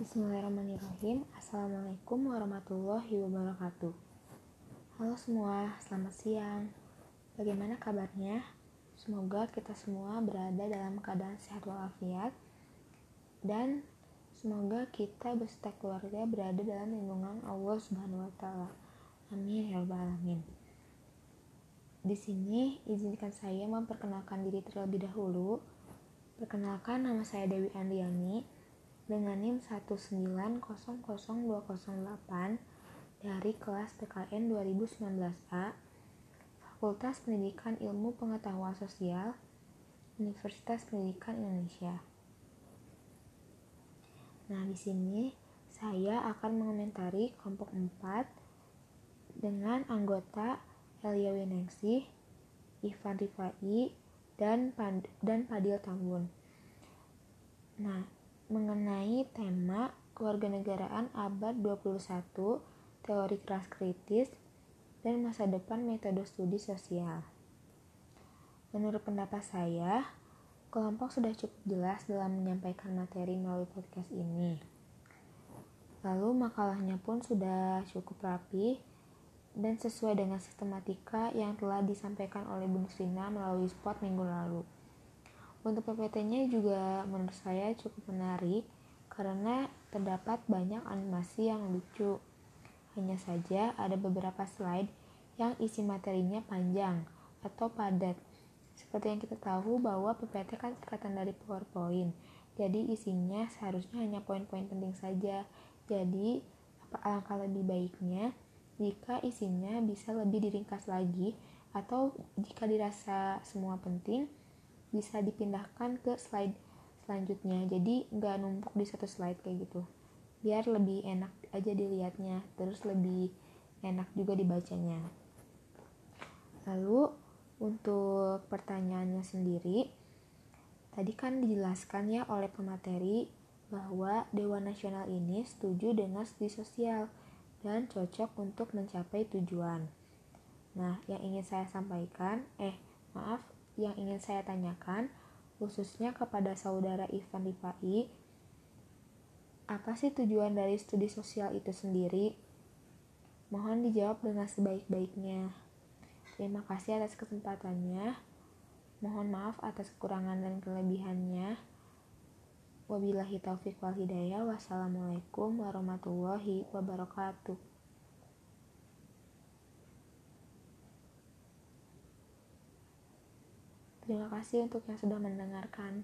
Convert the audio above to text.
Bismillahirrahmanirrahim Assalamualaikum warahmatullahi wabarakatuh Halo semua, selamat siang Bagaimana kabarnya? Semoga kita semua berada dalam keadaan sehat walafiat Dan semoga kita beserta keluarga berada dalam lindungan Allah Subhanahu wa taala. Amin ya rabbal alamin. Di sini izinkan saya memperkenalkan diri terlebih dahulu. Perkenalkan nama saya Dewi Andiani dengan NIM 1900208 dari kelas PKN 2019A Fakultas Pendidikan Ilmu Pengetahuan Sosial Universitas Pendidikan Indonesia. Nah, di sini saya akan mengomentari kelompok 4 dengan anggota Elia Winingsih, Ivan Rifai, dan dan Padil Tambun. Nah, mengenai tema kewarganegaraan abad 21, teori keras kritis, dan masa depan metode studi sosial. Menurut pendapat saya, kelompok sudah cukup jelas dalam menyampaikan materi melalui podcast ini. Lalu makalahnya pun sudah cukup rapi dan sesuai dengan sistematika yang telah disampaikan oleh Bu Nusrina melalui spot minggu lalu. Untuk PPT-nya juga menurut saya cukup menarik karena terdapat banyak animasi yang lucu. Hanya saja ada beberapa slide yang isi materinya panjang atau padat. Seperti yang kita tahu bahwa PPT kan singkatan dari PowerPoint. Jadi isinya seharusnya hanya poin-poin penting saja. Jadi apa alangkah lebih baiknya jika isinya bisa lebih diringkas lagi atau jika dirasa semua penting bisa dipindahkan ke slide selanjutnya. Jadi nggak numpuk di satu slide kayak gitu. Biar lebih enak aja dilihatnya terus lebih enak juga dibacanya. Lalu untuk pertanyaannya sendiri tadi kan dijelaskan ya oleh pemateri bahwa Dewan Nasional ini setuju dengan studi sosial dan cocok untuk mencapai tujuan. Nah, yang ingin saya sampaikan, eh, maaf, yang ingin saya tanyakan, khususnya kepada saudara Ivan Rifai, apa sih tujuan dari studi sosial itu sendiri? Mohon dijawab dengan sebaik-baiknya. Terima kasih atas kesempatannya. Mohon maaf atas kekurangan dan kelebihannya. Wabillahi taufiq wal hidayah. Wassalamualaikum warahmatullahi wabarakatuh. Terima kasih untuk yang sudah mendengarkan.